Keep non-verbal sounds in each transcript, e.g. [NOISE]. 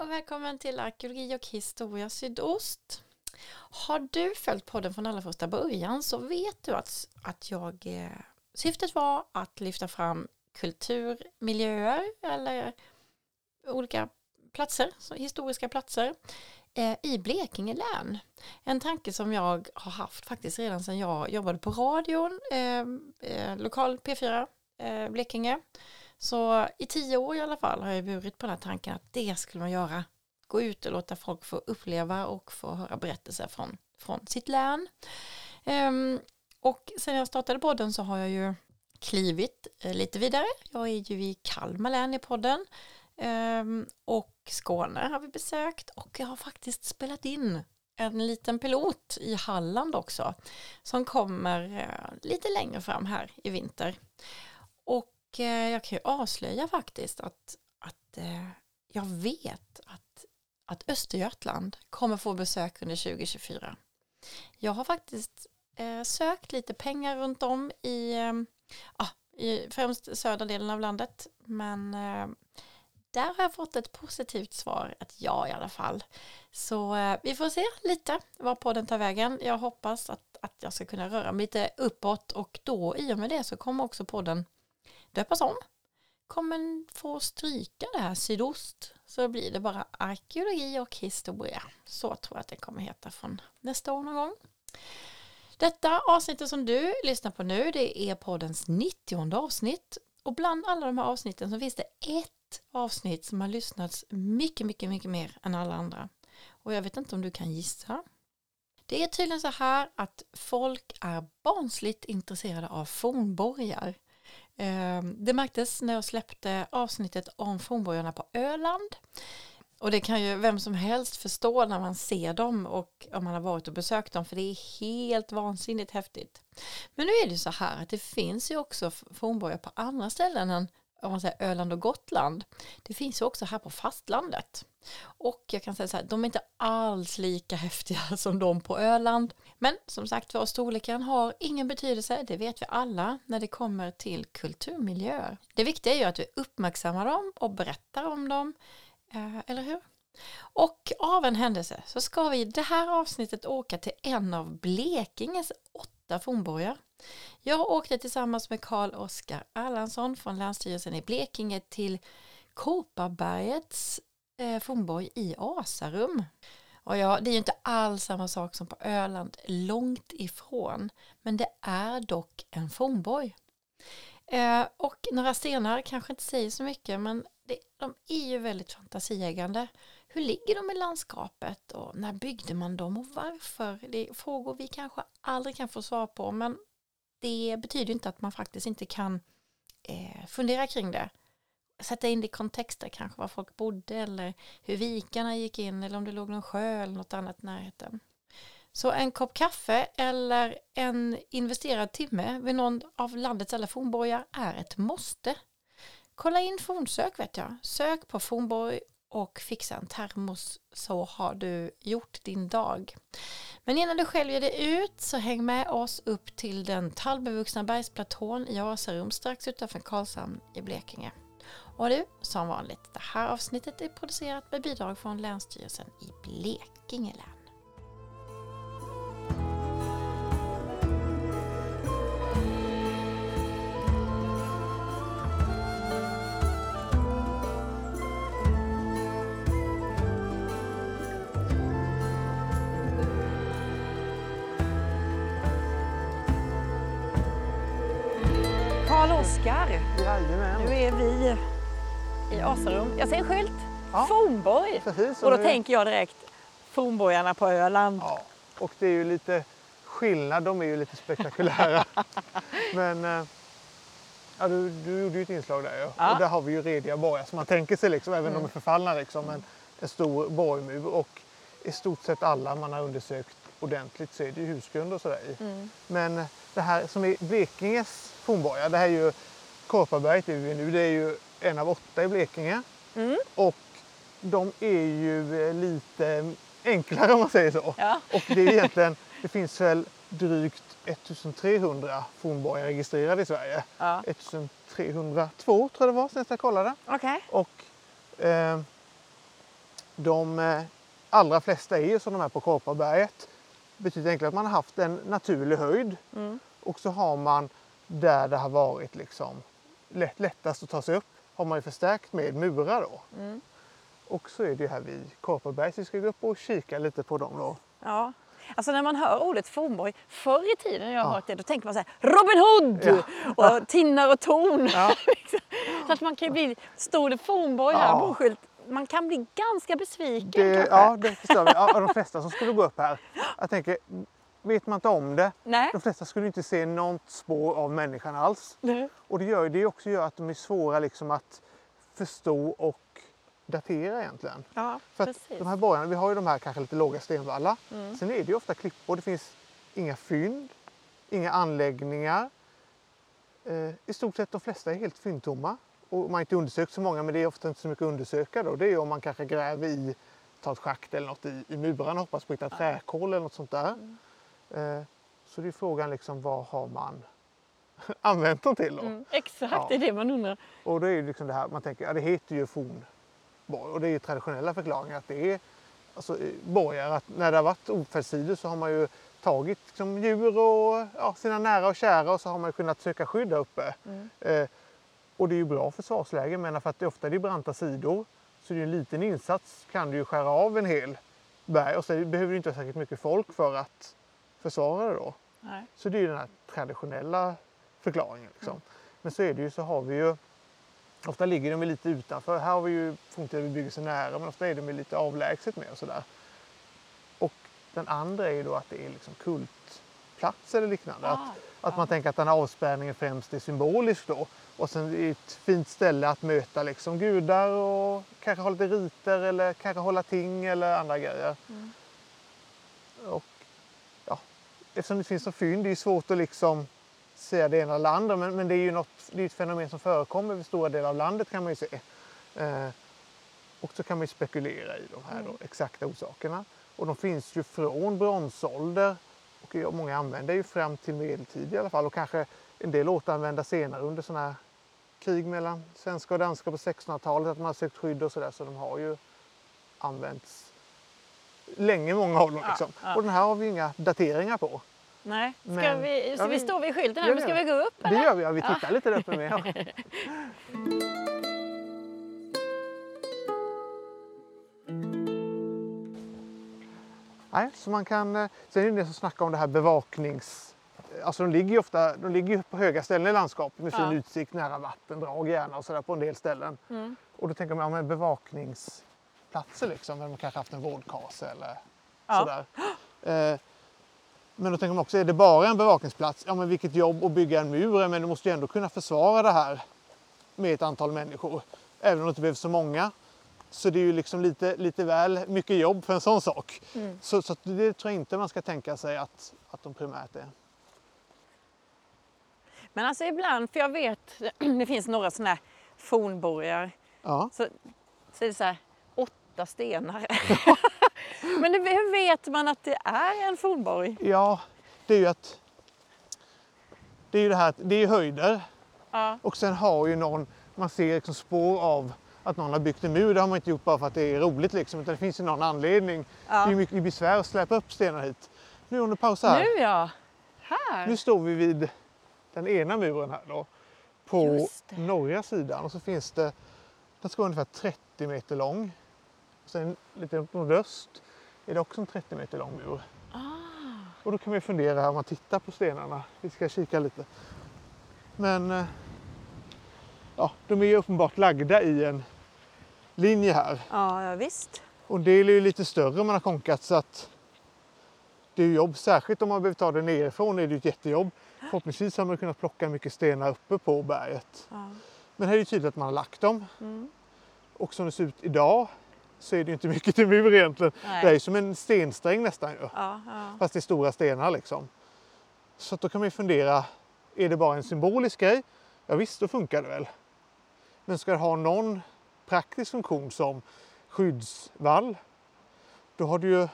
och välkommen till Arkeologi och historia sydost. Har du följt podden från allra första början så vet du att, att jag, eh, syftet var att lyfta fram kulturmiljöer eller olika platser, historiska platser eh, i Blekinge län. En tanke som jag har haft faktiskt redan sedan jag jobbade på radion, eh, eh lokal P4 eh, Blekinge. Så i tio år i alla fall har jag burit på den här tanken att det skulle man göra. Gå ut och låta folk få uppleva och få höra berättelser från, från sitt län. Um, och sen jag startade podden så har jag ju klivit eh, lite vidare. Jag är ju i Kalmar län i podden. Um, och Skåne har vi besökt och jag har faktiskt spelat in en liten pilot i Halland också som kommer uh, lite längre fram här i vinter. Och Eh, jag kan ju avslöja faktiskt att, att eh, jag vet att, att Östergötland kommer få besök under 2024. Jag har faktiskt eh, sökt lite pengar runt om i, ja, i främst södra delen av landet. Men eh, där har jag fått ett positivt svar, ett ja i alla fall. Så eh, vi får se lite var podden tar vägen. Jag hoppas att, att jag ska kunna röra mig lite uppåt och då i och med det så kommer också podden döpas om. Kommer få stryka det här sydost så blir det bara arkeologi och historia. Så tror jag att det kommer heta från nästa år någon gång. Detta avsnittet som du lyssnar på nu det är poddens 90 avsnitt och bland alla de här avsnitten så finns det ett avsnitt som har lyssnats mycket, mycket, mycket mer än alla andra. Och jag vet inte om du kan gissa. Det är tydligen så här att folk är barnsligt intresserade av fornborgar. Ehm, det märktes när jag släppte avsnittet om fornborgarna på Öland. Och det kan ju vem som helst förstå när man ser dem och om man har varit och besökt dem för det är helt vansinnigt häftigt. Men nu är det så här att det finns ju också fornborgar på andra ställen än om man säger Öland och Gotland. Det finns ju också här på fastlandet. Och jag kan säga så här, de är inte alls lika häftiga [LAUGHS] som de på Öland. Men som sagt var, storleken har ingen betydelse, det vet vi alla, när det kommer till kulturmiljöer. Det viktiga är ju att vi uppmärksammar dem och berättar om dem, eh, eller hur? Och av en händelse så ska vi i det här avsnittet åka till en av Blekinges åtta fornborgar. Jag åkte tillsammans med Karl Oskar Erlandsson från Länsstyrelsen i Blekinge till Kopparbergets eh, fornborg i Asarum. Och ja, det är ju inte alls samma sak som på Öland, långt ifrån. Men det är dock en fornborg. Eh, och några stenar kanske inte säger så mycket, men det, de är ju väldigt fantasieggande. Hur ligger de i landskapet och när byggde man dem och varför? Det är frågor vi kanske aldrig kan få svar på, men det betyder inte att man faktiskt inte kan eh, fundera kring det sätta in det i kontexter kanske var folk bodde eller hur vikarna gick in eller om det låg någon sjö eller något annat i närheten. Så en kopp kaffe eller en investerad timme vid någon av landets alla fornborgar är ett måste. Kolla in fornsök vet jag. Sök på fornborg och fixa en termos så har du gjort din dag. Men innan du själv ger dig ut så häng med oss upp till den tallbevuxna bergsplatån i Asarum strax utanför Karlshamn i Blekinge. Och du, som vanligt, det här avsnittet är producerat med bidrag från Länsstyrelsen i Blekinge län. Är vi i Asarum. Jag ser en skylt. Ja. Fornborg. Precis, och då nu... tänker jag direkt fornborgarna på Öland. Ja. Och det är ju lite skillnad. De är ju lite spektakulära. [LAUGHS] Men eh, ja, du, du gjorde ju ett inslag där ja. ja. Och där har vi ju rediga borgar som man tänker sig liksom, även mm. de är förfallna liksom. Men en stor borgmur och i stort sett alla man har undersökt ordentligt så är det ju husgrund och sådär i. Mm. Men det här som är Blekinges fornborgar, det här är ju Korparberget nu, det är ju en av åtta i Blekinge. Mm. Och de är ju eh, lite enklare om man säger så. Ja. Och det är egentligen, det finns väl drygt 1300 fornborgar registrerade i Sverige. Ja. 1302 tror jag det var senast jag kollade. Okay. Och, eh, de allra flesta är ju som de här på Korparberget. Betyder egentligen att man har haft en naturlig höjd mm. och så har man där det har varit liksom lätt, lättast att ta sig upp har man ju förstärkt med murar då. Mm. Och så är det här vid Korparberg så vi ska gå upp och kika lite på dem då. Ja, Alltså när man hör ordet Fornborg, förr i tiden när jag har ja. hört det, då tänker man så här Robin Hood! Ja. Och Tinnar och Torn. Ja. [LAUGHS] så att man kan ju bli, stod det Fornborg här på skylt, man kan bli ganska besviken det, kanske. Ja, det förstår vi. Ja, de flesta som skulle gå upp här, jag tänker, vet man inte om det, Nej. de flesta skulle inte se något spår av människan alls. Nej. Och det gör det också gör att de är svåra liksom att förstå och datera egentligen. Ja, För de här borgarna, vi har ju de här kanske lite låga stenvallar. Mm. Sen är det ju ofta klippor, det finns inga fynd, inga anläggningar. Eh, I stort sett de flesta är helt fyndtomma. Och man har inte undersökt så många men det är ofta inte så mycket att undersöka då. Det är om man kanske gräver i, tar ett schakt eller något i, i murarna hoppas på att hitta träkol eller något sånt där. Mm. Eh, så det är frågan liksom vad har man [LAUGHS] använt dem till då? Mm, exakt, ja. det är det man undrar. Och då är det liksom det här, man tänker, ja det heter ju forn borg. Och det är ju traditionella förklaringar att det är alltså, borgar. Att när det har varit ofärdstider så har man ju tagit liksom, djur och ja, sina nära och kära och så har man kunnat söka skydd där uppe. Mm. Eh, och det är ju bra försvarsläge men för att det ofta är branta sidor så det är en liten insats kan du ju skära av en hel berg och så behöver du inte ha särskilt mycket folk för att försvara det då. Nej. Så det är ju den här traditionella förklaringen. Liksom. Mm. Men så är det ju så har vi ju Ofta ligger de lite utanför. Här har vi ju forntida bebyggelse nära men ofta är de lite avlägset med och sådär. Och den andra är ju då att det är liksom kultplats eller liknande. Ah, att, att man tänker att den här avspärrningen främst är symbolisk då. Och sen är det ett fint ställe att möta liksom gudar och kanske ha lite riter eller kanske hålla ting eller andra grejer. Mm. Och eftersom det finns så fynd, det är svårt att liksom säga det ena eller andra men, men det är ju något, det är ett fenomen som förekommer i stora delar av landet kan man ju se. Eh, och så kan man ju spekulera i de här mm. då, exakta orsakerna. Och de finns ju från bronsålder och många använder ju fram till medeltid i alla fall och kanske en del återanvända senare under sådana här krig mellan svenska och danska på 1600-talet att man har sökt skydd och sådär så de har ju använts länge många av dem. Liksom. Ja, ja. Och den här har vi inga dateringar på. Nej, ska Men, vi, så ja, vi står vid skylten här, men ska vi gå upp? Eller? Det gör vi, ja, vi tittar lite där uppe med. Ja. [LAUGHS] Nej, så man kan, eh, sen är det som snackar om det här bevaknings... Alltså de ligger ju ofta de ligger på höga ställen i landskapet med fin ja. utsikt nära vattendrag gärna och sådär på en del ställen. Mm. Och då tänker man, ja men bevakningsplatser liksom, där man kanske haft en vårdkase eller ja. sådär. Eh, men då tänker man också, är det bara en bevakningsplats? Ja, men vilket jobb att bygga en mur, men du måste ju ändå kunna försvara det här med ett antal människor. Även om det inte behövs så många. Så det är ju liksom lite, lite väl mycket jobb för en sån sak. Mm. Så, så det tror jag inte man ska tänka sig att, att de primärt är. Men alltså ibland, för jag vet, [CLEARS THROAT] det finns några sådana här fornborgar. Ja. Så, så är det så här, åtta stenar. [LAUGHS] Men hur vet man att det är en fornborg? Ja, det är ju att det är ju det här det är höjder ja. och sen har ju någon, man ser liksom spår av att någon har byggt en mur. Det har man inte gjort bara för att det är roligt liksom, utan det finns ju någon anledning. Ja. Det är mycket besvär att släpa upp stenar hit. Nu om du pausar här. Nu ja, här. Nu står vi vid den ena muren här då, på norra sidan och så finns det, den ska vara ungefär 30 meter lång. Sen lite upp nordöst är det också en 30 meter lång mur. Ah. Och då kan vi fundera om man tittar på stenarna. Vi ska kika lite. Men eh, ja, de är ju uppenbart lagda i en linje här. Ja, visst. Och del är ju lite större om man har konkat så att det är jobb. Särskilt om man behöver ta det nerifrån är det ett jättejobb. Förhoppningsvis har man kunnat plocka mycket stenar uppe på berget. Ja. Men här är det tydligt att man har lagt dem. Mm. Och som det ser ut idag så är det inte mycket till mur egentligen. Nej. Det är som en stensträng nästan ju. Ja, ja. Fast det är stora stenar liksom. Så då kan man ju fundera, är det bara en symbolisk grej? Ja visst, då funkar det väl. Men ska det ha någon praktisk funktion som skyddsvall, då har du ju,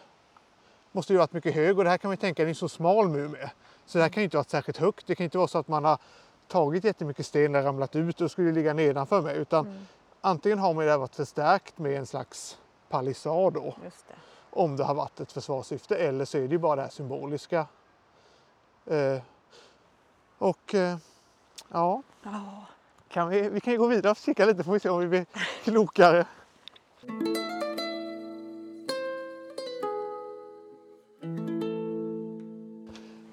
måste ju varit mycket hög och det här kan man ju tänka, det är en så smal mur med. Så det här kan ju inte vara särskilt högt. Det kan inte vara så att man har tagit jättemycket sten och ramlat ut och skulle ligga nedanför mig utan mm antingen har man det varit förstärkt med en slags palissad då. Det. Om det har varit ett försvarssyfte eller så är det ju bara det här symboliska. Eh, och eh, ja, Ja. kan vi, vi kan ju gå vidare och kika lite får vi se om vi blir klokare.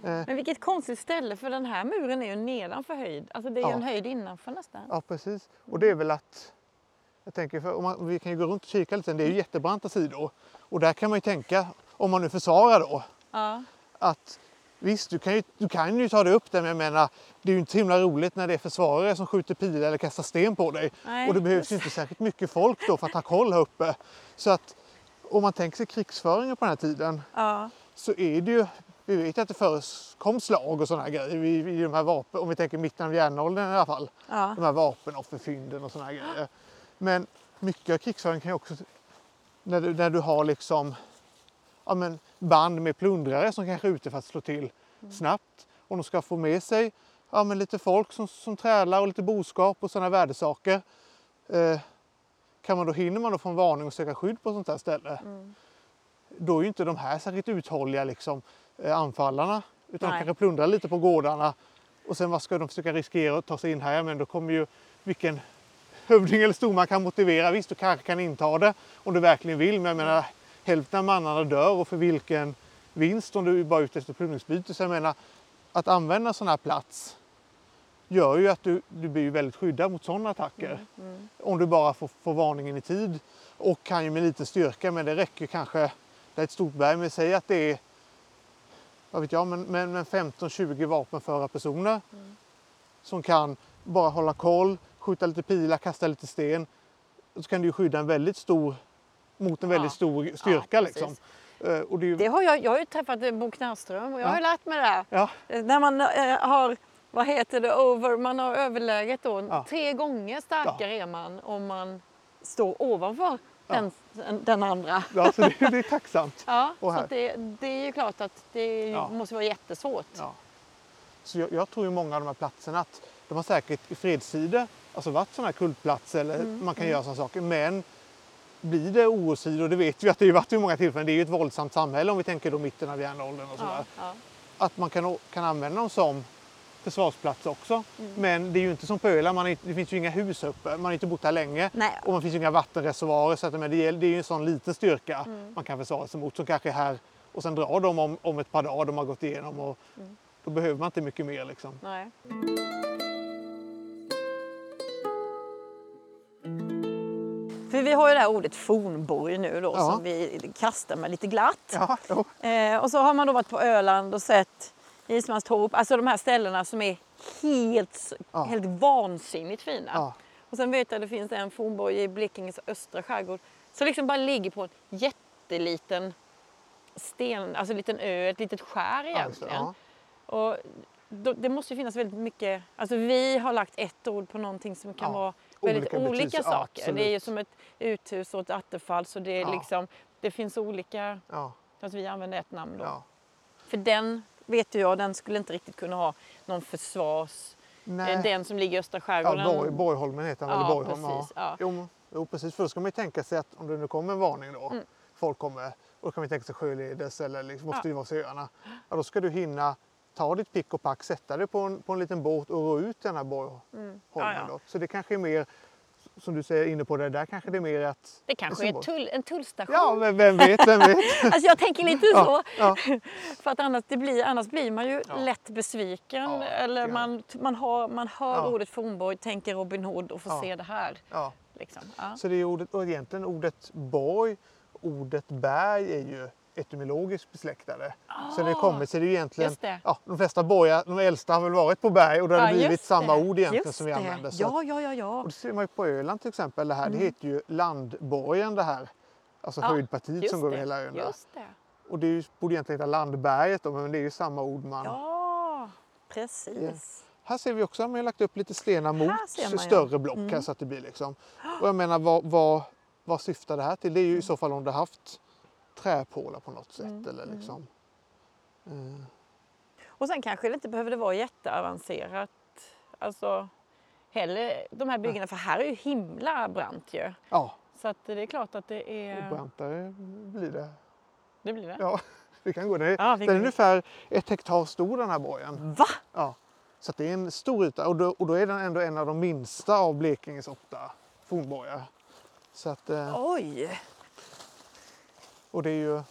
Eh, Men vilket konstigt ställe för den här muren är ju nedanför höjd. Alltså det är ju Ja. en höjd innanför nästan. Ja, precis. Och det är väl att... Jag tänker, för om man, vi kan ju gå runt och kika lite. Det är ju jättebranta sidor. Och där kan man ju tänka, om man nu försvarar då, Ja. att visst, du kan, ju, du kan ju ta dig upp där, men jag menar, det är ju inte himla roligt när det är försvarare som skjuter pilar eller kastar sten på dig. Nej, och det behövs ju inte särskilt mycket folk då för att ha koll här uppe. Så att om man tänker sig krigsföringen på den här tiden ja. så är det ju, vi vet att det förekom slag och sådana här grejer i, i de här vapen, om vi tänker mitten av järnåldern i alla fall ja. de här vapenofferfynden och sådana grejer. Men mycket av krigsföringen kan ju också, när du, när du har liksom ja, men band med plundrare som kanske är ute för att slå till snabbt och de ska få med sig ja, men lite folk som, som trälar och lite boskap och sådana värdesaker. Eh, kan man då, hinner man då få en varning och söka skydd på sånt här ställe, då är ju inte de här särskilt uthålliga liksom, eh, anfallarna. Utan Nej. de kanske plundrar lite på gårdarna och sen vad ska de försöka riskera att ta sig in här? Men då kommer ju vilken hövding eller storman kan motivera. Visst, du kanske kan inta det om du verkligen vill. Men jag menar, hälften av mannarna dör och för vilken vinst om du är bara är ute efter plundringsbyte. Så jag menar, att använda sån här plats gör ju att du, du blir väldigt skyddad mot sådana attacker. Om du bara får, får varningen i tid. Och kan ju med lite styrka, men det räcker kanske, det är ett stort berg, men säg att det är vad vet jag, men, men, men 15-20 vapenföra personer som kan bara hålla koll, skjuta lite pilar, kasta lite sten. Så kan du skydda en väldigt stor, mot en väldigt Ja. stor styrka. Ja, liksom. Eh, och det ju, Det har jag, jag har ju träffat eh, Bo Knarrström och jag har ju lärt mig det. ja, Eh, När man har, vad heter det, over, man har överläget då. Ja. Tre gånger starkare är man om man står ovanför den, den andra. ja, så det, det är tacksamt. [LAUGHS] Ja, så det, det är ju klart att det Ja. måste vara jättesvårt. Ja. Så jag, jag tror ju många av de här platserna att de har säkert i fredstider alltså varit sådana här kultplatser eller Mm, man kan göra sådana saker. Men blir det och det vet vi att det har varit vid många tillfällen, det är ju ett våldsamt samhälle om vi tänker då mitten av järnåldern och sådär. Ja, ja. Att man kan, kan använda dem som försvarsplats också. Mm. Men det är ju inte som på Öland, man är, det finns ju inga hus uppe, man har inte bott där länge. Nej. Och man finns ju inga vattenreservoarer så att, men det, gäller- det är ju en sån liten styrka Mm. man kan försvara sig mot som kanske är här och sen drar de om, om ett par dagar de har gått igenom. Och Mm. Då behöver man inte mycket mer liksom. Nej. För vi har ju det här ordet fornborg nu då Ja. som vi kastar med lite glatt. Ja. Eh, och så har man då varit på Öland och sett Ismanstorp, alltså de här ställena som är helt, Ja. helt vansinnigt fina. Ja. Och sen vet jag att det finns en fornborg i Blekinges östra skärgård som liksom bara ligger på en jätteliten sten, alltså en liten ö, ett litet skär egentligen. ja. Och då, det måste ju finnas väldigt mycket, alltså vi har lagt ett ord på någonting som kan vara väldigt olika olika, saker. Det är ju som ett uthus och ett attefall så det är Ja. liksom, det finns olika, Ja, alltså vi använder ett namn då. ja. För den vet jag, den skulle inte riktigt kunna ha någon försvars... Nej. eh, Den som ligger i östra Ja, skärgården. Borg, Borgholmen heter han, Ja, Borgholm. precis, ja. Jo, jo, precis. För då ska man ju tänka sig att om det nu kommer en varning då, Mm. folk kommer, och då kan man tänka sig sjöledes eller liksom, måste Ja. vara öarna. Ja, då ska du hinna ta ditt pick och pack, sätta dig på en, på en liten båt och ro ut den här Borgholmen. Mm. Ja, ja. Så det kanske är mer, som du säger inne på det där kanske det är mer att... Det kanske är tull, en tullstation. Ja, men vem vet, vem vet. [LAUGHS] Alltså jag tänker lite Ja, så. ja. [LAUGHS] För att annars, det blir, annars blir man ju Ja. lätt besviken. Ja, eller det man, man, har, man hör Ja. ordet fornborg, tänker Robin Hood och får Ja. se det här. Ja. Liksom. Ja. Så det är ordet, och egentligen ordet borg, ordet berg är ju etymologiskt besläktade. Så det kommer sig det är egentligen, det. Ja, de flesta borgar, de äldsta har väl varit på berg och då har det Ja, blivit just samma det. ord egentligen Just som vi det. använder. Så, Ja, ja, ja, ja. Och det ser man ju på Öland till exempel, det här, det heter ju landborgen det här. Alltså Ja, höjdpartiet som går det, över hela ön. Just det. Och det är ju, borde egentligen heta landberget då, men det är ju samma ord man... Ja, precis. Här ser vi också att man har lagt upp lite stenar man, mot ja. större block Mm. här så att det blir liksom. Och jag menar vad, vad, vad syftar det här till? Det är ju Mm. i så fall om det haft träpålar på något sätt Mm, eller liksom. Eh, Och sen kanske det inte behövde vara jätteavancerat. Alltså, heller de här byggena, för här är ju himla brant ju. ja, Så att det är klart att det är... Och brantare blir det. Det blir det? Ja, [LAUGHS] vi kan gå. Den är, Ja, den är ungefär ett hektar stor den här borgen. Va? Ja. Så det är en stor yta och då, och då är den ändå en av de minsta av Blekinges åtta fornborgar. Så att, eh, Oj! Och det är ju,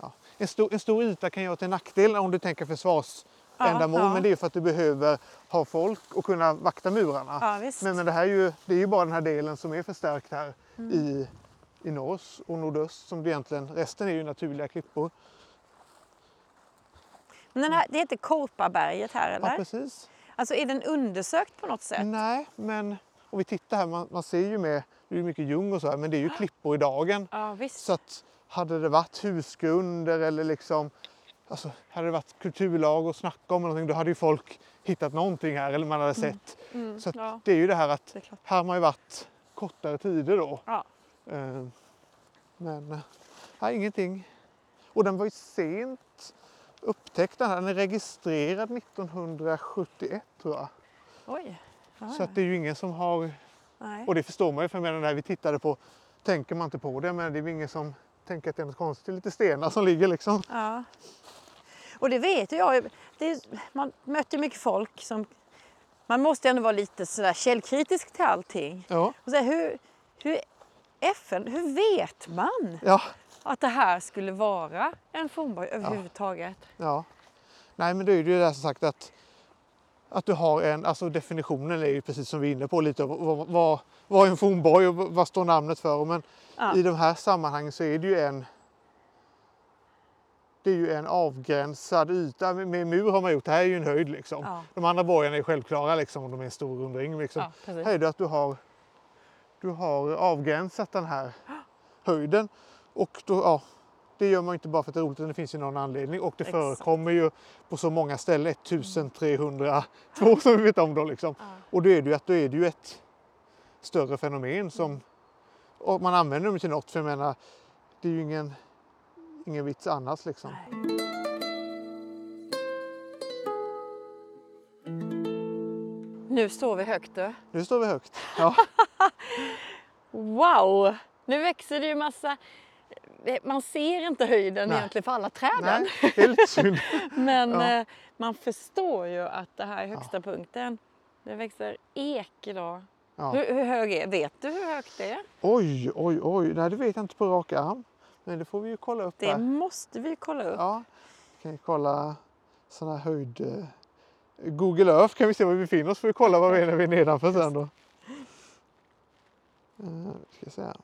ja, en, stor, en stor yta kan ju vara till nackdel om du tänker försvarsändamål Ja, ja. men det är för att du behöver ha folk och kunna vakta murarna. Ja. Men, men det här är ju, det är ju bara den här delen som är förstärkt här Mm. i, i norr och nordöst som det egentligen, resten är ju naturliga klippor. Men här, det heter Korpaberget här eller? Ja, precis. Alltså är den undersökt på något sätt? Nej, men om vi tittar här, man, man ser ju med, det är mycket ljung och så här, men det är ju [GASPS] klippor i dagen. Ja visst. Så att hade det varit husgrunder eller liksom, alltså hade det varit kulturlag och snacka om någonting, då hade ju folk hittat någonting här eller man hade sett. Mm, Så att ja, det är ju det här att det här har man ju varit kortare tider då. Ja. Eh, Men eh, nej, ingenting. Och den var ju sent upptäckt den här. Den är registrerad 1971 tror jag. Oj. Så att det är ju ingen som har, nej. och det förstår man ju för jag menar när vi tittade på, tänker man inte på det men det är ju ingen som tänker att det är något konstigt, lite stenar som ligger liksom. Ja. Och det vet jag, det man möter mycket folk som... Man måste ändå vara lite sådär källkritisk till allting. Ja, Och säga, hur, hur, FN, hur vet man ja, att det här skulle vara en fornborg överhuvudtaget? ja. Nej men det är ju det där som sagt att, att du har en, alltså definitionen är ju precis som vi är inne på lite, vad, vad, vad är en fornborg och vad står namnet för? Men Ja. i de här sammanhangen så är det ju en det är ju en avgränsad yta. Med, mur har man gjort, det här är ju en höjd liksom. Ja. De andra borgarna är självklara liksom, om de är en stor rundring. Liksom. Ja, här är det att du har, du har avgränsat den här [GASPS] höjden. Och då, ja, det gör man inte bara för att det är roligt, utan det finns ju någon anledning. Och det Exakt. förekommer ju på så många ställen, 1302 som vi vet om då. Liksom. Ja. Och då är det ju, att, då är det ju ett större fenomen som och man använder dem till något. För jag menar, det är ju ingen, ingen vits annars liksom. Nej. Nu står vi högt du. Nu står vi högt. Ja, [LAUGHS] Wow! Nu växer det ju massa... Man ser inte höjden Nej. egentligen för alla träden. nej, det är lite synd. [LAUGHS] Men Ja. eh, man förstår ju att det här är högsta punkten. Det växer ek idag. Ja. Hur, hur hög är Vet du hur högt det är? Oj, oj, oj. Nej, det vet jag inte på rak arm. Men det får vi ju kolla upp Det här. måste vi kolla upp. Ja, vi kan ju kolla sån här höjd... eh, Google Earth kan vi se var vi befinner oss. Får vi kolla var vi är när vi är nedanför sen då. Uh, ska se här.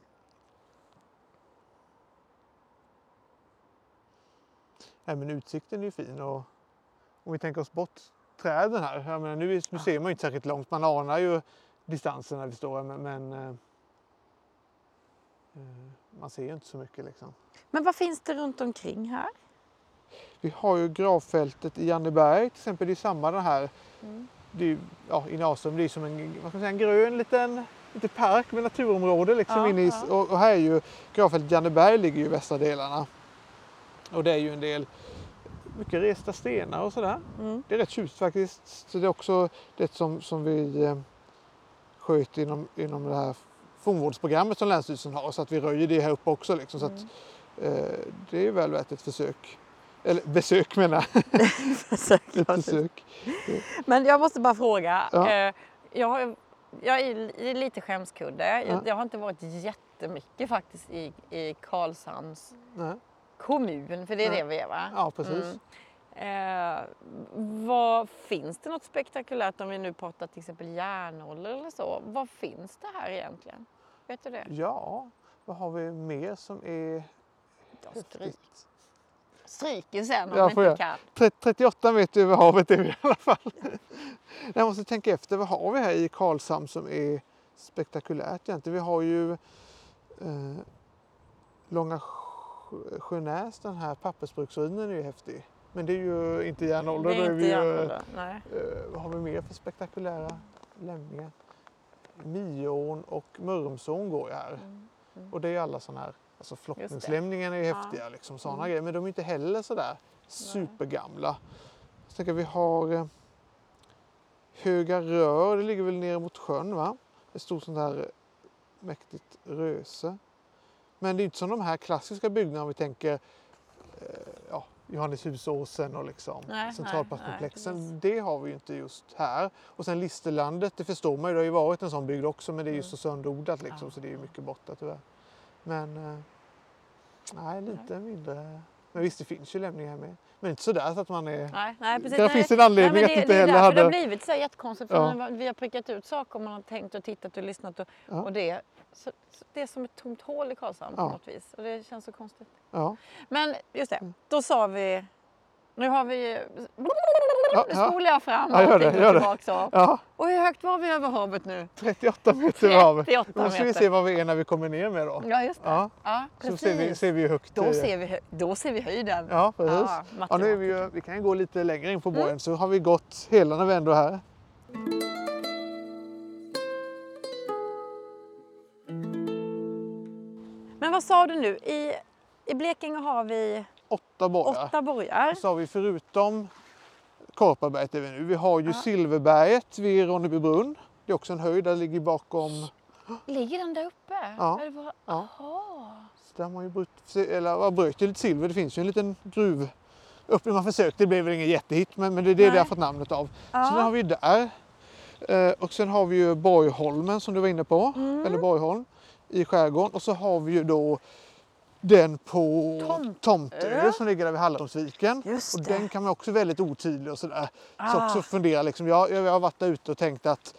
Nej, men utsikten är ju fin och om vi tänker oss bort träden här. Jag menar, nu, nu ser man ju inte särskilt långt. Man anar ju distansen när vi står men, men eh, eh, man ser ju inte så mycket liksom. Men vad finns det runt omkring här? Vi har ju gravfältet i Janneberg till exempel. Det är samma den här. Mm. Det är, ja, I Nasum, det är som en, vad ska man säga, en grön liten, liten park med naturområde. Liksom Ja, i, ja. och, och här är ju gravfältet Janneberg ligger ju i västra delarna. Och det är ju en del mycket resta stenar och sådär. Mm. Det är rätt tjusigt faktiskt. Så det är också det som, som vi eh, sköt inom, inom det här fornvårdsprogrammet som Länsstyrelsen har. Så att vi röjer det här uppe också. Liksom, så att, Mm. eh, det är väl värt ett försök. Eller besök menar jag. [LAUGHS] Försök, Ett besök. Men jag måste bara fråga. Ja. Eh, Jag, har, jag är är lite skämskudde. Ja. Jag, jag har inte varit jättemycket faktiskt i, i Karlshamns Nej. kommun, för det är Nej. det vi är va? Ja, precis. Mm. Eh, vad, finns det något spektakulärt om vi nu pratar till exempel järnålder eller så? Vad finns det här egentligen? Vet du det? Ja, vad har vi mer som är stryk, häftigt? stryker sen om Ja, inte jag? kan. Tre- 38 meter över havet är vi i alla fall. [LAUGHS] Jag måste tänka efter, vad har vi här i Karlshamn som är spektakulärt egentligen? Vi har ju eh, Långa Sjö- Sjönäs, den här pappersbruksruinen är ju häftig. Men det är ju inte järnålder. Det är inte järnålder. Nej. Eh, vad har vi mer för spektakulära lämningar? Miån och Mörrumsån går ju här. Mm. Mm. Och det är ju alla sådana här, alltså flottningslämningarna är ju Ja. häftiga liksom sådana Mm. grejer. Men de är inte heller sådär supergamla. Så tänker jag, vi har eh, Höga Rör, det ligger väl nere mot sjön va? Ett stort sånt här eh, mäktigt röse. Men det är inte som de här klassiska byggnaderna om vi tänker eh, ja, Johanneshusåsen och liksom Nej, centralparkskomplexen. nej, nej, det har vi ju inte just här. Och sen Listerlandet, det förstår man ju, det har ju varit en sån bygd också men det är ju så sönderoddat liksom Ja. så det är ju mycket borta tyvärr. Men eh, nej, lite mindre. Men visst, det finns ju lämningar med. Men inte sådär så att man är... Nej, nej, precis. Nej. finns en anledning nej, att det, inte det heller därför Det har hade- blivit så jättekonstigt. För Ja. vi har prickat ut saker man har tänkt och tittat och lyssnat och, Ja. och det, så, så det är som ett tomt hål i Karlshamn på Ja. något vis. Och det känns så konstigt. Ja. Men just Mm. det, då sa vi... Nu har vi... Ja, Nu spolar jag fram Ja, gör det, gör det. ja, Och hur högt var vi över havet nu? 38 meter över havet. 38 Då ska vi se vad vi är när vi kommer ner med då. Ja, just det. Ja, Ja, så ser vi, ser vi högt Då, ser vi, då ser vi höjden. Ja, precis. Ja, nu är vi, ju, vi kan ju gå lite längre in på borgen så har vi gått hela när vi ändå är här. Men vad sa du nu? I, I Blekinge har vi Åtta borgar. åtta borgar. Så har vi förutom Korparberget är vi nu. Vi har ju Ja. Silverberget vid Ronnebybrunn. Det är också en höjd, där ligger bakom. Ligger den där uppe? Ja. Eller vad- Ja. Jaha. Så där har man ju brutit, eller ja, bröt ju lite silver. Det finns ju en liten gruv öppning man försökte. Det blev väl ingen jättehit men, men det är det Nej. det har fått namnet av. Så den Ja. har vi där. Eh, och sen har vi ju Borgholmen som du var inne på. Mm. Eller Borgholm i skärgården. Och så har vi ju då den på Tomtö. Tomtö som ligger där vid Hallandsviken. Just Och den kan man också väldigt otydlig och sådär. Så Ah. också fundera liksom. Jag, jag har varit där ute och tänkt att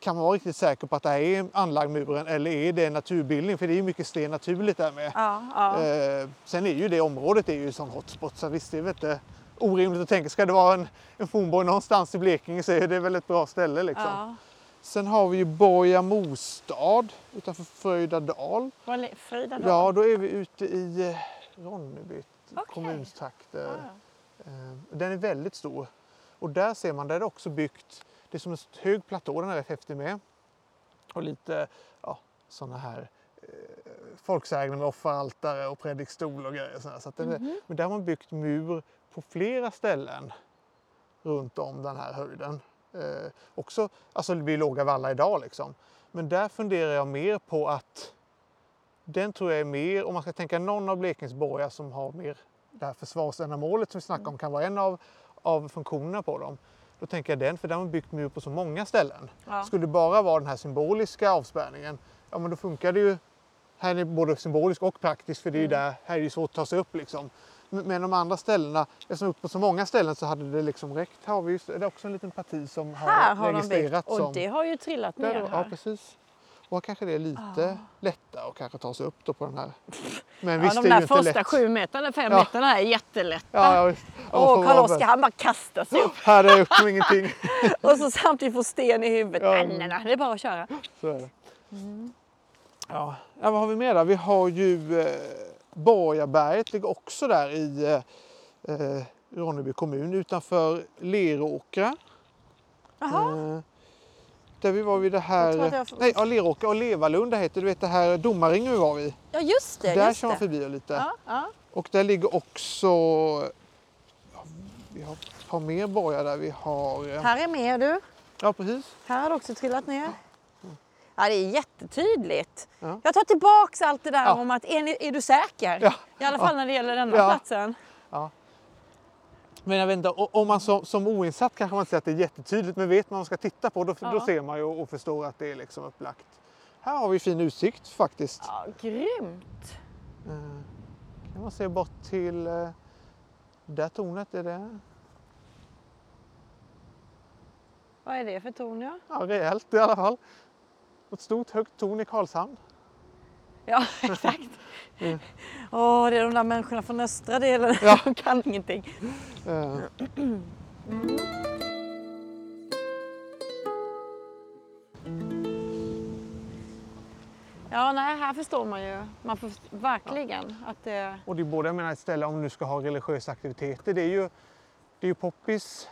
kan man vara riktigt säker på att det här är anlagd muren eller är det en naturbildning? För det är ju mycket sten naturligt där med. Ja, ja. Eh, sen är ju det området är ju sån hotspot så visst det är väl inte orimligt att tänka. Ska det vara en, en fornborg någonstans i Blekinge så är det väl ett bra ställe liksom. ja. Sen har vi ju Borga Mostad utanför Fröjdadal. Då? Ja, då är vi ute i eh, Ronneby Okej. kommunstrakter. Ja. Eh, Den är väldigt stor. Och där ser man, där är det också byggt, det är som en hög platå, den är rätt häftig med. Och lite ja, sådana här eh, folksägner med offeraltare och predikstol och grejer. sådär. Så att den Mhm. men där har man byggt mur på flera ställen runt om den här höjden. Eh, också, alltså det blir låga vallar idag liksom. Men där funderar jag mer på att den tror jag är mer, om man ska tänka någon av Blekinges borgar som har mer det här försvarsändamålet som vi snackade om kan vara en av, av funktionerna på dem. Då tänker jag den, för där har man byggt mur på så många ställen. Ja. Skulle det bara vara den här symboliska avspärrningen, ja men då funkar det ju. Här är det både symboliskt och praktiskt för det är Mm. där, här är det svårt att ta sig upp liksom. Men de andra ställena, eftersom upp på så många ställen så hade det liksom räckt. Här har vi just, det är också en liten parti som har, Här har de registrerat byggt som... och det har ju trillat Där ner då, ja, här. precis. Och här kanske det är lite Ja. lättare att kanske ta sig upp då på den här. [LAUGHS] Men Ja, visst, de det är där ju inte första lätt. sju meterna, fem Ja. meterna är jättelätta. Ja, ja. Ja, och Karl-Oskar han bara kastar sig upp [LAUGHS] Här är upp som ingenting. [LAUGHS] och så samtidigt får sten i huvudet. Ja. Nej, nej, nej, det är bara att köra. Så är det. Ja. ja, vad har vi mer då? Vi har ju eh, Borgaberget ligger också där i eh, eh, Ronneby kommun utanför Leråkra. Eh, där vi var vid det Jag här... jag får- Nej, ja, Leråkra och Levalunda heter. Du vet det här domarringen vi var vid. ja just det. där just kör man förbi lite. Ja, ja. Och där ligger också... Ja, vi har ett par mer borgar där. Vi har... eh, Här är mer du. Ja, precis. Här har det också trillat ner. Ja, det är jättetydligt. Ja. Jag tar tillbaks allt det där Ja. om att är, ni, är du säker? Ja. I alla fall när det gäller denna Ja. platsen. Men jag vet inte, om man som, som oinsatt kanske man säger att det är jättetydligt, men vet man vad man ska titta på då, då ser man ju och, och förstår att det är liksom upplagt. Här har vi fin utsikt faktiskt. Ja, grymt. Eh, kan man se bort till eh, där tornet är det. Vad är det för torn? Ja, Ja, rejält i alla fall. Ett stort högt torn i Karlshamn. ja [LAUGHS] exakt. Mm. Åh, det är de där människorna från östra delen. Ja. [LAUGHS] De kan ingenting. Ja, nej, här förstår man ju. Man får verkligen att det... och det är både, jag menar ett ställe om du ska ha religiösa aktiviteter, det är ju, det är ju poppis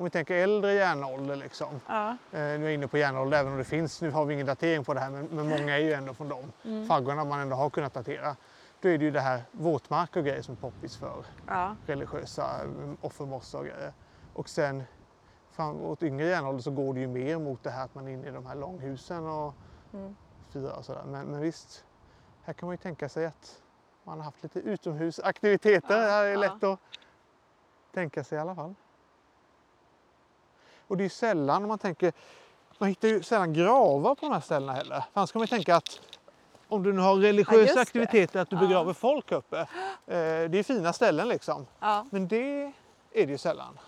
om vi tänker äldre järnålder liksom. Ja. Eh, nu är jag inne på järnålder även om det finns, nu har vi ingen datering på det här men, men många är ju ändå från de Mm. faggorna man ändå har kunnat datera. Då är det ju det här våtmark och grejer som är poppis för ja. religiösa mm, offermossar och grejer. Och sen fram åt yngre järnålder så går det ju mer mot det här att man är inne i de här långhusen och Mm. fyra och sådär. Men, men visst, här kan man ju tänka sig att man har haft lite utomhusaktiviteter. Ja, det här är ja. lätt att tänka sig i alla fall. Och det är ju sällan, man tänker, man hittar ju sällan gravar på de här ställena heller. För annars kan man ju tänka att om du nu har Ja, religiösa det. aktiviteter, att du Ja. begraver folk uppe. Eh, det är fina ställen liksom. Ja. Men det är det ju sällan.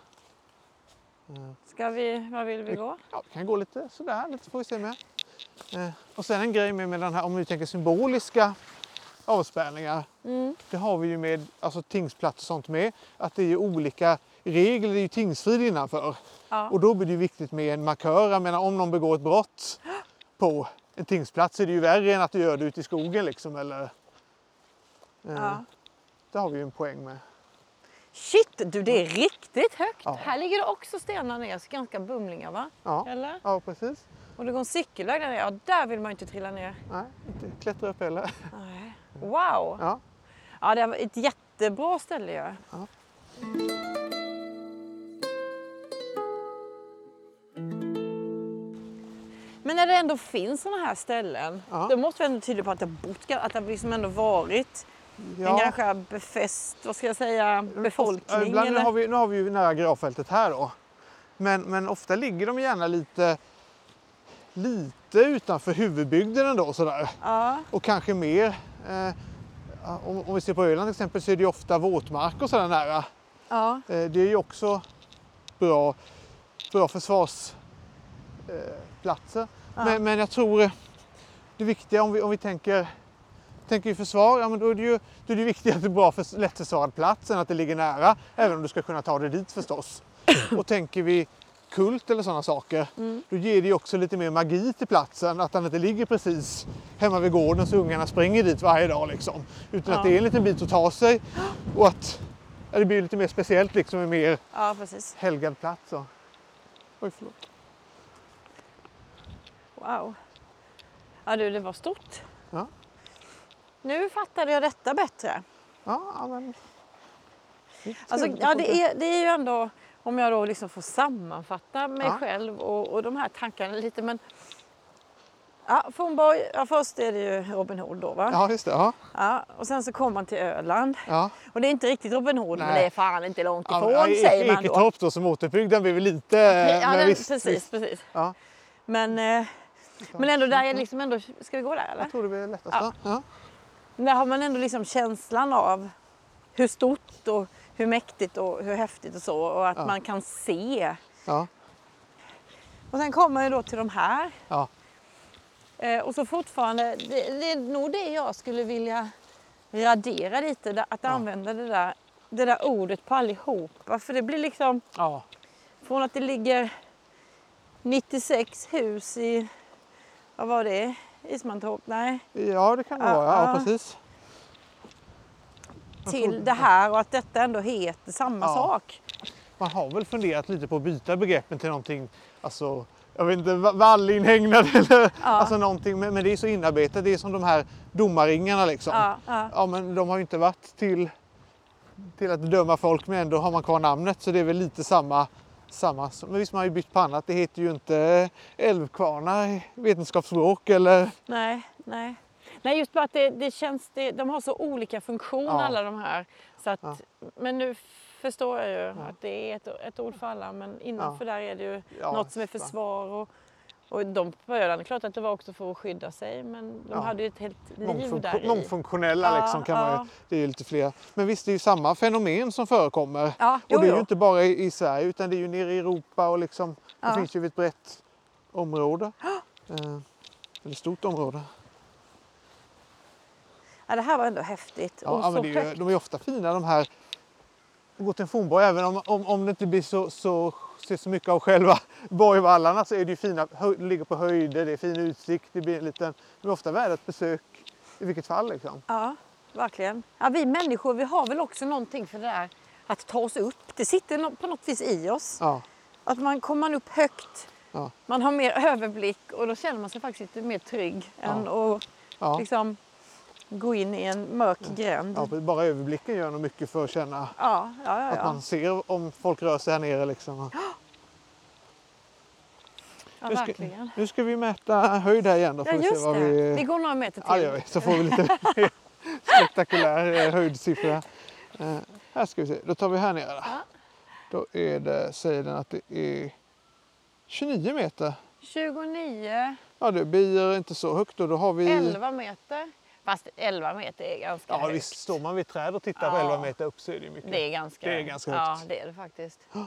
Ska vi, var vill vi gå? Ja, vi kan gå lite sådär, lite får vi se med. Eh, och sen en grej med, med den här, om vi tänker symboliska avspärrningar. Mm. Det har vi ju med alltså, tingsplats och sånt med. Att det är ju olika regler, det är ju tingsfrid innanför. Ja. Och då blir det viktigt med en markör. Jag menar om någon begår ett brott på en tingsplats är det ju värre än att du gör det ute i skogen liksom. Eller, eh, Ja. Det har vi ju en poäng med. Shit, du det är riktigt högt. Ja. Här ligger det också stenar ner, så ganska bumlingar va? Ja, Eller? ja precis. Och det går en cykelväg där nere. Ja, där vill man inte trilla ner. Nej, inte klättra upp heller. Nej. Wow! Ja. Ja, det var ett jättebra ställe ju. Ja. Men när det ändå finns sådana här ställen, Ja. då måste vi ändå tyda på att det har bott, att det liksom ändå varit en Ja. ganska befäst, vad ska jag säga, Ja, befolkning. Ibland, nu, har vi, nu har vi ju nära gravfältet här då. Men, men ofta ligger de gärna lite, lite utanför huvudbygden ändå sådär. Ja, Och kanske mer. Eh, om, om vi ser på Öland till exempel så är det ju ofta våtmark och sådär nära. ja, Eh, det är ju också bra, bra försvarsplatser. Eh, platser. Ja. men, men jag tror eh, det viktiga om vi, om vi tänker Tänker vi försvar, ja, men då är det ju då är det viktigt att det är bra för lättförsvarad plats än att det ligger nära. Även om du ska kunna ta dig dit förstås. Och tänker vi kult eller sådana saker, Mm. då ger det ju också lite mer magi till platsen. Att den inte ligger precis hemma vid gården så ungarna springer dit varje dag. Liksom. Utan Ja. att det är en liten bit att ta sig och att ja, det blir lite mer speciellt liksom en mer ja, precis. helgad plats. Så. Oj, förlåt. Wow. Ja du, det var stort. Ja. Nu fattade jag detta bättre. Ja, men... Alltså, ja, det, är, det är ju ändå, om jag då liksom får sammanfatta mig Ja. själv och, och de här tankarna lite. Men, ja, Fornborg, ja, först är det ju Robin Hood då va? Ja, just det. Ja, Ja, och sen så kommer man till Öland. ja. Och det är inte riktigt Robin Hood men Nej. det är fan inte långt ifrån ja, säger man då. Eketorp då som återuppbyggd, den blir väl lite... ja, men den, visst, precis, visst. precis. Ja, Men, eh, men ändå där är liksom ändå, ska vi gå där eller? jag tror det blir lättast. Ja. Ja. Där har man ändå liksom känslan av hur stort och hur mäktigt och hur häftigt och så och att Ja. man kan se. Ja. Och sen kommer man ju då till de här. Ja. Eh, och så fortfarande, det, det är nog det jag skulle vilja radera lite, att använda det där, det där ordet på allihopa. För det blir liksom från att det ligger 96 hus i, vad var det, Ismantorp? Nej. ja, det kan det Ja, vara. Ja, ja. precis. Till det här och att detta ändå heter samma Ja. sak. Man har väl funderat lite på att byta begreppen till någonting, alltså, jag vet inte, va- vallinhägnad [LAUGHS] eller alltså någonting. Men, men det är så inarbetat. Det är som de här domarringarna liksom. Ja, ja. Ja, men de har ju inte varit till, till att döma folk, men ändå har man kvar namnet. Så det är väl lite samma. Samma. Men visst, man har ju bytt på annat. Det heter ju inte älvkvarnar i vetenskapsspråk eller... Nej, nej. Nej, just bara att det, det känns, det, de har så olika funktion Ja. alla de här. Så att, Ja. Men nu förstår jag ju att det är ett, ett ord för alla men innanför där är det ju Ja, något som är va. försvar och, och de på Öland, klart att det var också för att skydda sig men de Ja. hade ju ett helt liv Mångfunk- där i. mångfunktionella Ja, liksom kan man ja. ju, det är ju lite fler. Men visst, det är ju samma fenomen som förekommer. Ja, jo, och det är jo. ju inte bara i, i Sverige utan det är ju nere i Europa och liksom, det finns ju ett brett område. [GASPS] Eh, ett stort område. Ja, det här var ändå häftigt Ja, och ja, ju, de är ofta fina de här. Gå till en fornborg, även om, om, om det inte blir så, så, ser så mycket av själva [LAUGHS] borgvallarna så är det ju fina, hö, ligger på höjder, det är fin utsikt, det blir en liten, är ofta värda ett besök i vilket fall. Liksom. Ja, verkligen. Ja, vi människor vi har väl också någonting för det där att ta oss upp. Det sitter på något vis i oss. Ja, Att man kommer man upp högt, Ja. man har mer [LAUGHS] överblick och då känner man sig faktiskt lite mer trygg än att ja. liksom, gå in i en mörk gränd. Ja, bara överblicken gör nog mycket för att känna Ja, ja, ja. att man ser om folk rör sig här nere. Liksom. Nu, ska, nu ska vi mäta höjd här igen. Då får Ja, vi just det. vi... Vi går några meter till. Ja, det gör vi. Så får vi lite [LAUGHS] spektakulär eh, höjdsiffra. Eh, här ska vi se. Då tar vi här nere. Då är det, säger den att det är 29 meter. 29, Ja, det blir inte så högt då. Då har vi... 11 meter. Fast 11 meter är ganska Ja, högt. visst står man vid träd och tittar på Ja. 11 meter upp så är det mycket. Det är ganska, Det är ganska Ja, högt. det är det faktiskt. [GASPS]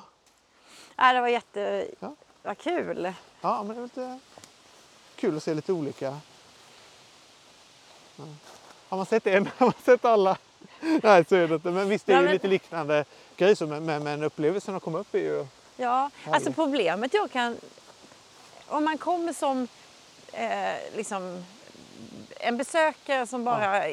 Ja, det var jätte... Ja. Vad kul. Ja, men det är lite kul att se lite olika. Ja. Har man sett en? [LAUGHS] Har man sett alla? [LAUGHS] Nej, så är det inte. Men visst, det är Ja, ju men- lite liknande grej så, men, men, men upplevelsen att komma upp är ju... Ja, alltså Härligt. problemet jag kan... Om man kommer som eh, liksom, en besökare som bara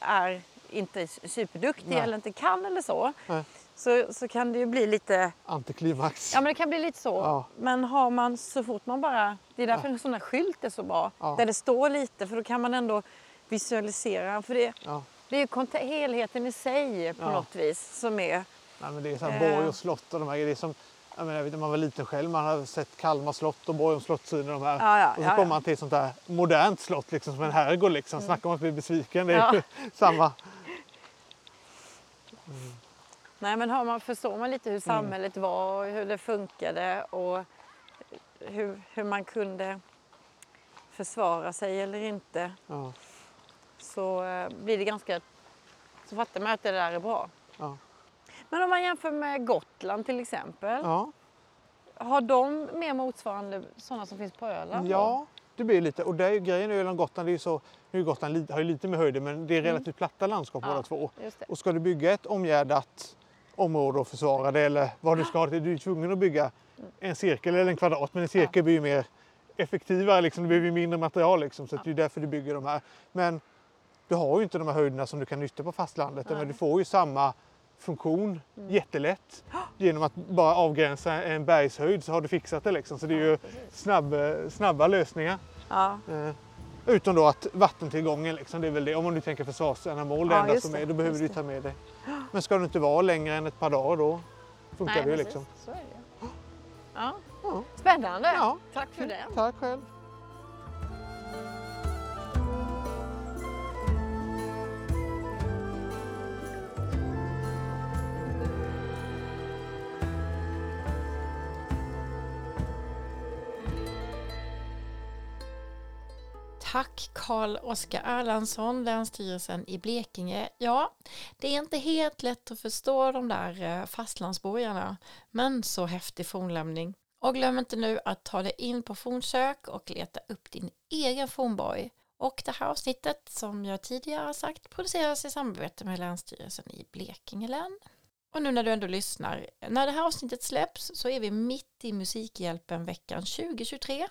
är inte superduktig Nej. eller inte kan eller så, Nej. så, så kan det ju bli lite... Antiklimax. Ja men det kan bli lite så. Ja. Men har man så fort man bara... Det är därför en sån här skylt är så bra. Ja. Där det står lite för då kan man ändå visualisera. För det, Ja. det är ju kont- helheten i sig på Ja. något vis som är... Nej, men det är så här Eh. borg och slott och de här grejerna. Som, jag, menar, när man var liten själv, man hade sett Kalmar slott och Borgholms slottssyner. De här. Ja, ja, och så ja, kommer man till ett sånt där modernt slott liksom, som en herrgård. Liksom. Snacka om att bli besviken. Det är ju [LAUGHS] samma. Nej, men har man, förstår man lite hur samhället var, hur det funkade och hur, hur man kunde försvara sig eller inte så eh, blir det ganska... Så fattar man att det där är bra. Ja. Men om man jämför med Gotland till exempel. Ja. Har de mer motsvarande sådana som finns på Öland? ja, det blir lite. Och det är ju grejen Öland och Gotland, är ju så, nu Gotland har ju lite med höjden men det är relativt platta landskap Mm. Ja. båda två. Och ska du bygga ett omgärdat område och försvara det eller vad du ska ha det till, du är tvungen att bygga en cirkel eller en kvadrat. Men en cirkel blir ju mer effektivare, liksom. du behöver mindre material liksom, så att det är därför du bygger de här. Men du har ju inte de här höjderna som du kan nyttja på fastlandet. Men du får ju samma funktion Mm. jättelätt genom att bara avgränsa en bergshöjd så har du fixat det. Liksom. Så det är ju snabb, snabba lösningar. Ja. Eh, utom då att vattentillgången, liksom, det är väl det. Om du tänker försvarsändamål, det Ja, enda som det, är, då behöver du ta med dig. Men ska du inte vara längre än ett par dagar då funkar Nej, det ju liksom. Så är det. Ja. Ja. Spännande! Ja. Tack för det. Tack själv. Tack Carl-Oskar Erlandsson, Länsstyrelsen i Blekinge. Ja, det är inte helt lätt att förstå de där eh, fastlandsborgarna, men så häftig fornlämning. Och glöm inte nu att ta dig in på fornsök och leta upp din egen fornborg. Och det här avsnittet, som jag tidigare har sagt, produceras i samarbete med Länsstyrelsen i Blekinge län. Och nu när du ändå lyssnar, när det här avsnittet släpps så är vi mitt i Musikhjälpen veckan 2023.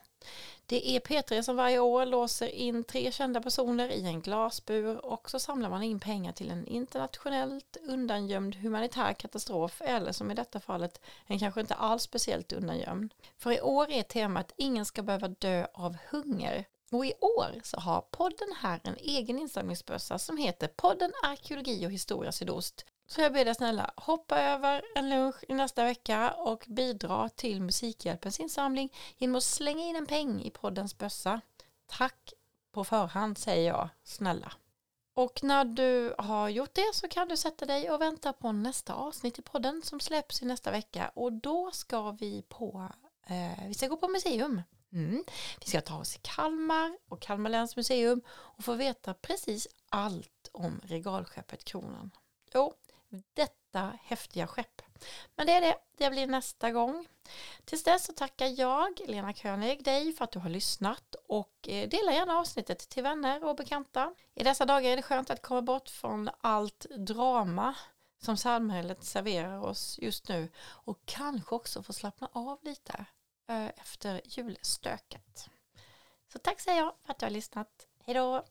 Det är P3 som varje år låser in tre kända personer i en glasbur och så samlar man in pengar till en internationellt undangömd humanitär katastrof eller som i detta fallet en kanske inte alls speciellt undangömd. För i år är temat Ingen ska behöva dö av hunger. Och i år så har podden här en egen insamlingsbössa som heter podden Arkeologi och historia sydost. Så jag ber dig snälla hoppa över en lunch i nästa vecka och bidra till Musikhjälpens insamling genom att slänga in en peng i poddens bössa. Tack på förhand säger jag snälla. Och när du har gjort det så kan du sätta dig och vänta på nästa avsnitt i podden som släpps i nästa vecka och då ska vi på eh, vi ska gå på museum. Mm. Vi ska ta oss till Kalmar och Kalmar läns museum och få veta precis allt om regalskeppet Kronan. Jo, detta häftiga skepp. Men det är det, det blir nästa gång. Tills dess så tackar jag, Lena König, dig för att du har lyssnat och eh, dela gärna avsnittet till vänner och bekanta. I dessa dagar är det skönt att komma bort från allt drama som samhället serverar oss just nu och kanske också få slappna av lite eh, efter julstöket. Så tack säger jag för att du har lyssnat. Hej då!